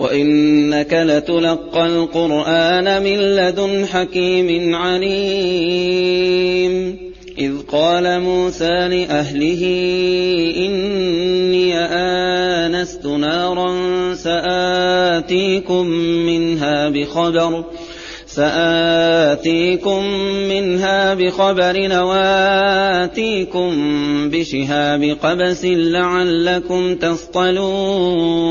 وإنك لتلقى القرآن من لدن حكيم عليم إذ قال موسى لأهله إني آنست نارا سآتيكم منها بخبر سآتيكم منها بخبر وآتيكم بشهاب قبس لعلكم تصطلون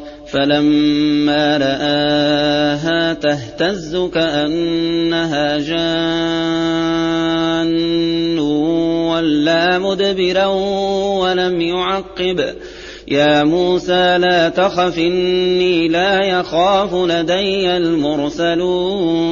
فلما رآها تهتز كأنها جان ولا مدبرا ولم يعقب. يا موسى لا تخف إني لا يخاف لدي المرسلون.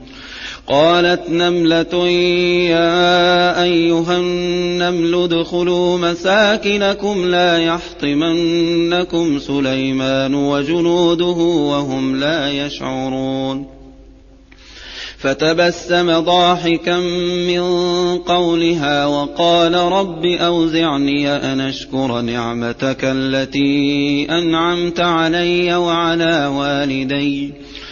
قالت نملة يا أيها النمل ادخلوا مساكنكم لا يحطمنكم سليمان وجنوده وهم لا يشعرون. فتبسم ضاحكا من قولها وقال رب أوزعني أن أشكر نعمتك التي أنعمت علي وعلى والدي.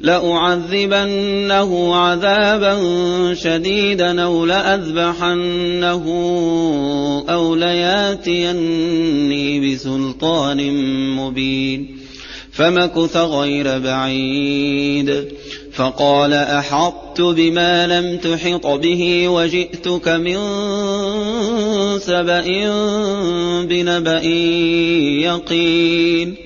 لأعذبنه عذابا شديدا أو لأذبحنه أو لياتيني بسلطان مبين. فمكث غير بعيد. فقال أحطت بما لم تحط به وجئتك من سبأ بنبأ يقين.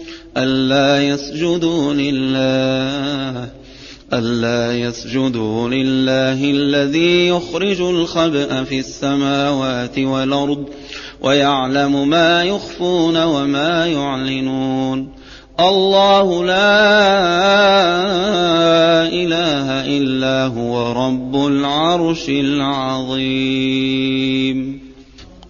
ألا يسجدوا لله ألا يسجدوا لله الذي يخرج الخبأ في السماوات والأرض ويعلم ما يخفون وما يعلنون. الله لا إله إلا هو رب العرش العظيم.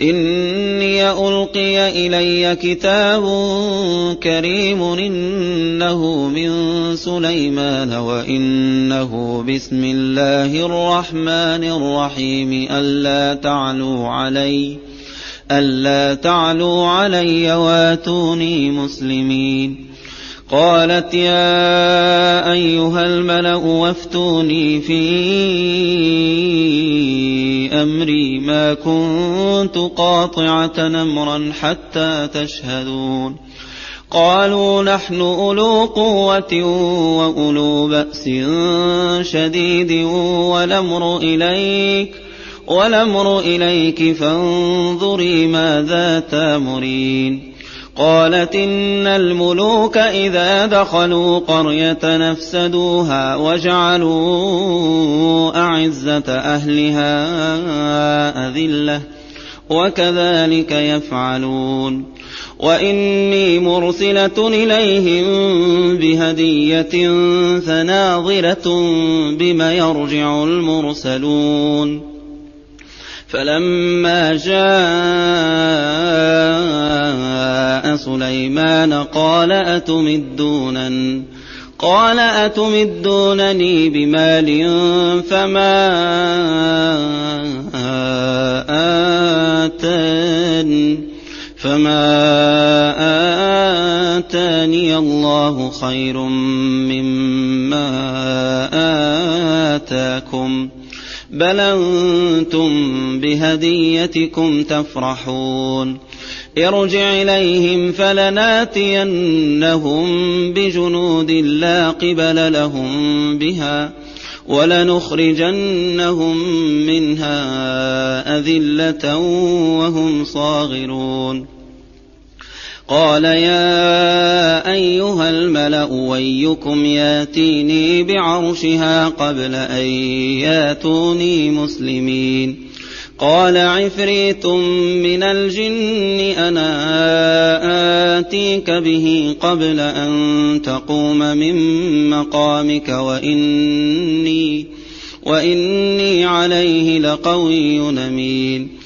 إني ألقي إلي كتاب كريم إنه من سليمان وإنه بسم الله الرحمن الرحيم ألا تعلوا علي ألا تعلوا علي واتوني مسلمين قالت يا أيها الملأ وافتوني في أمري ما كنت قاطعة نمرا حتى تشهدون. قالوا نحن أولو قوة وأولو بأس شديد والأمر إليك والأمر إليك فانظري ماذا تامرين. قالت إن الملوك إذا دخلوا قرية نفسدوها وجعلوا أعزة أهلها أذلة وكذلك يفعلون. وإني مرسلة إليهم بهدية فناظرة بم يرجع المرسلون. فلما جاء سليمان قال أتمدونن قال أتمدونني بمال فما آتان فما آتاني الله خير مما آتاكم. بل أنتم بهديتكم تفرحون. ارجع إليهم فلناتينهم بجنود لا قبل لهم بها ولنخرجنهم منها أذلة وهم صاغرون. قال يا أيها الملأ ويكم ياتيني بعرشها قبل أن ياتوني مسلمين. قال عفريت من الجن أنا آتيك به قبل أن تقوم من مقامك وإني وإني عليه لقوي أمين.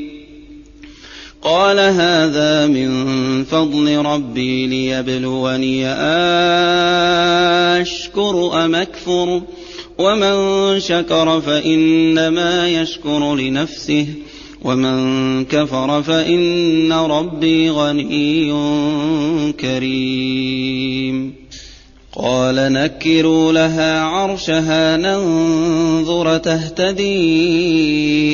قال هذا من فضل ربي ليبلوني أشكر أم أكفر ومن شكر فإنما يشكر لنفسه ومن كفر فإن ربي غني كريم قال نكروا لها عرشها ننظر تهتدي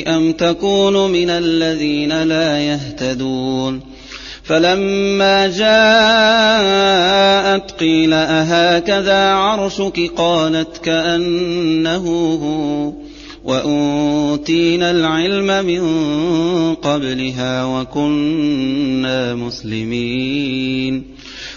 أم تكون من الذين لا يهتدون. فلما جاءت قيل أهكذا عرشك؟ قالت كأنه هو وأوتينا العلم من قبلها وكنا مسلمين.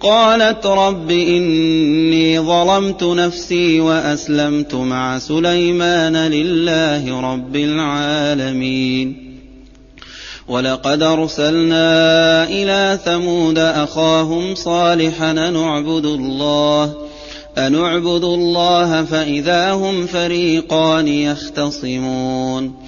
قالت رب إني ظلمت نفسي وأسلمت مع سليمان لله رب العالمين. ولقد أرسلنا إلى ثمود أخاهم صالحا نعبد الله أنعبد الله فإذا هم فريقان يختصمون.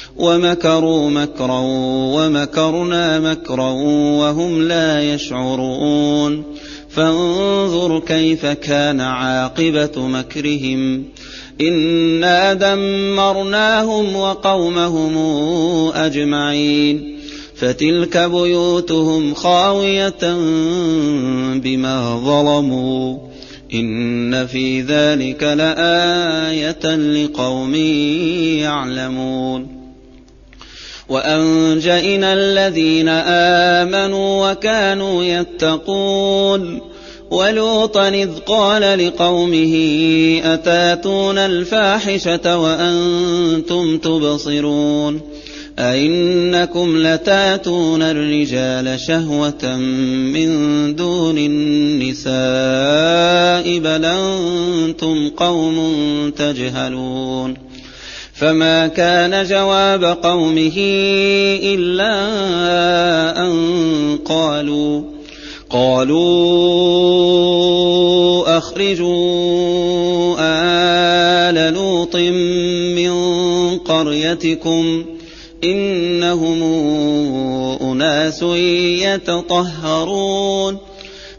ومكروا مكرا ومكرنا مكرا وهم لا يشعرون. فانظر كيف كان عاقبة مكرهم. إنا دمرناهم وقومهم أجمعين. فتلك بيوتهم خاوية بما ظلموا. إن في ذلك لآية لقوم يعلمون. وأنجينا الذين آمنوا وكانوا يتقون. ولوطا إذ قال لقومه أتاتون الفاحشة وأنتم تبصرون؟ أئنكم لتاتون الرجال شهوة من دون النساء بل أنتم قوم تجهلون. فما كان جواب قومه إلا أن قالوا قالوا أخرجوا آل لوط من قريتكم إنهم أناس يتطهرون.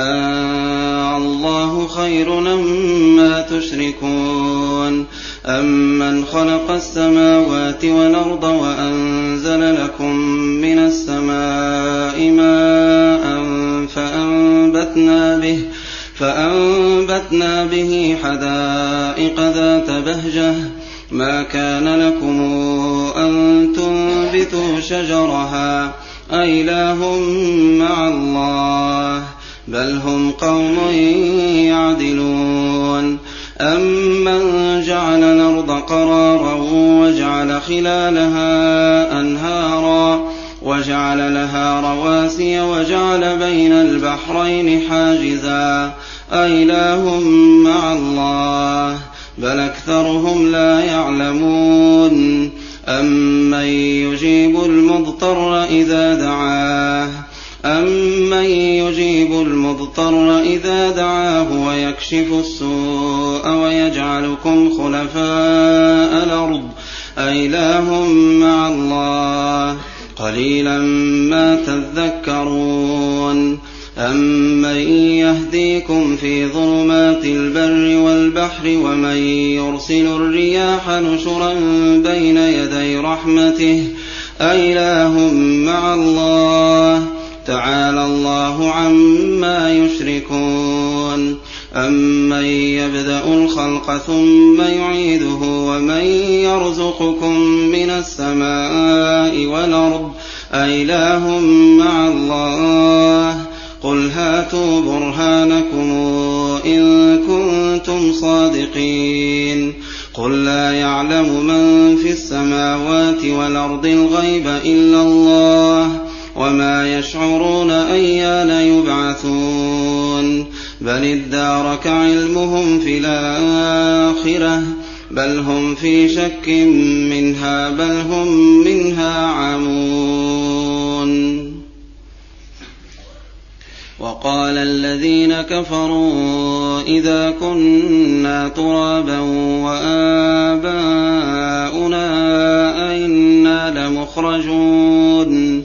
آه الله خير مما تشركون. أمن خلق السماوات والأرض وأنزل لكم من السماء ماء فأنبتنا به فأنبتنا به حدائق ذات بهجة. ما كان لكم أن تنبتوا شجرها أإله مع الله. بل هم قوم يعدلون. أمن جعل الأرض قرارا وجعل خلالها أنهارا وجعل لها رواسي وجعل بين البحرين حاجزا. أإله مع الله بل أكثرهم لا يعلمون. أمن يجيب المضطر إذا دعاه أمن يجيب المضطر إذا دعاه ويكشف السوء ويجعلكم خلفاء الأرض أإله مع الله قليلا ما تذكرون أمن يهديكم في ظلمات البر والبحر ومن يرسل الرياح نشرا بين يدي رحمته أإله مع الله تعالى الله عما يشركون. أمن يبدأ الخلق ثم يعيده ومن يرزقكم من السماء والأرض أإله مع الله. قل هاتوا برهانكم إن كنتم صادقين. قل لا يعلم من في السماوات والأرض الغيب إلا الله. وما يشعرون أيان يبعثون بل ادارك علمهم في الآخرة بل هم في شك منها بل هم منها عمون. وقال الذين كفروا إذا كنا ترابا وآباؤنا أئنا لمخرجون.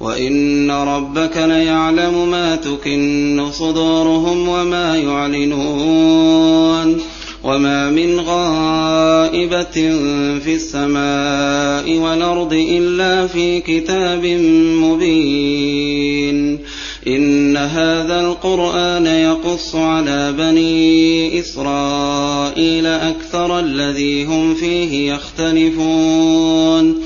وإن ربك ليعلم ما تكن صدورهم وما يعلنون وما من غائبة في السماء والأرض إلا في كتاب مبين إن هذا القرآن يقص على بني إسرائيل أكثر الذي هم فيه يختلفون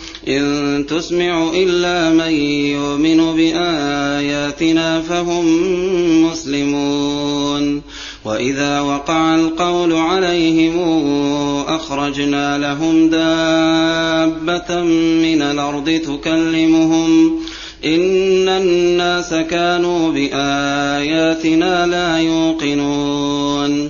إن تسمع إلا من يؤمن بآياتنا فهم مسلمون. وإذا وقع القول عليهم أخرجنا لهم دابة من الأرض تكلمهم. إن الناس كانوا بآياتنا لا يوقنون.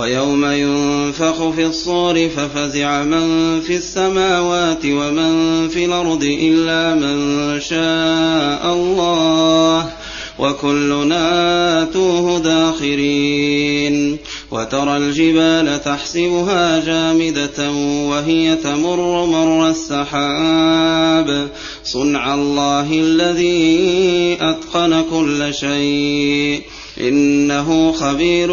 ويوم ينفخ في الصور ففزع من في السماوات ومن في الأرض إلا من شاء الله وكلنا آتوه داخرين وترى الجبال تحسبها جامدة وهي تمر مر السحاب صنع الله الذي أتقن كل شيء إنه خبير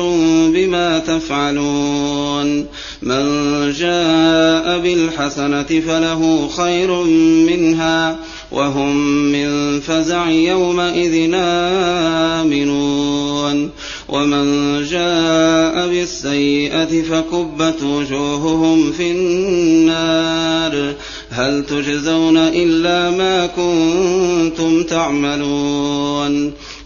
بما تفعلون. من جاء بالحسنة فله خير منها وهم من فزع يومئذ آمنون. ومن جاء بالسيئة فكبت وجوههم في النار. هل تجزون إلا ما كنتم تعملون؟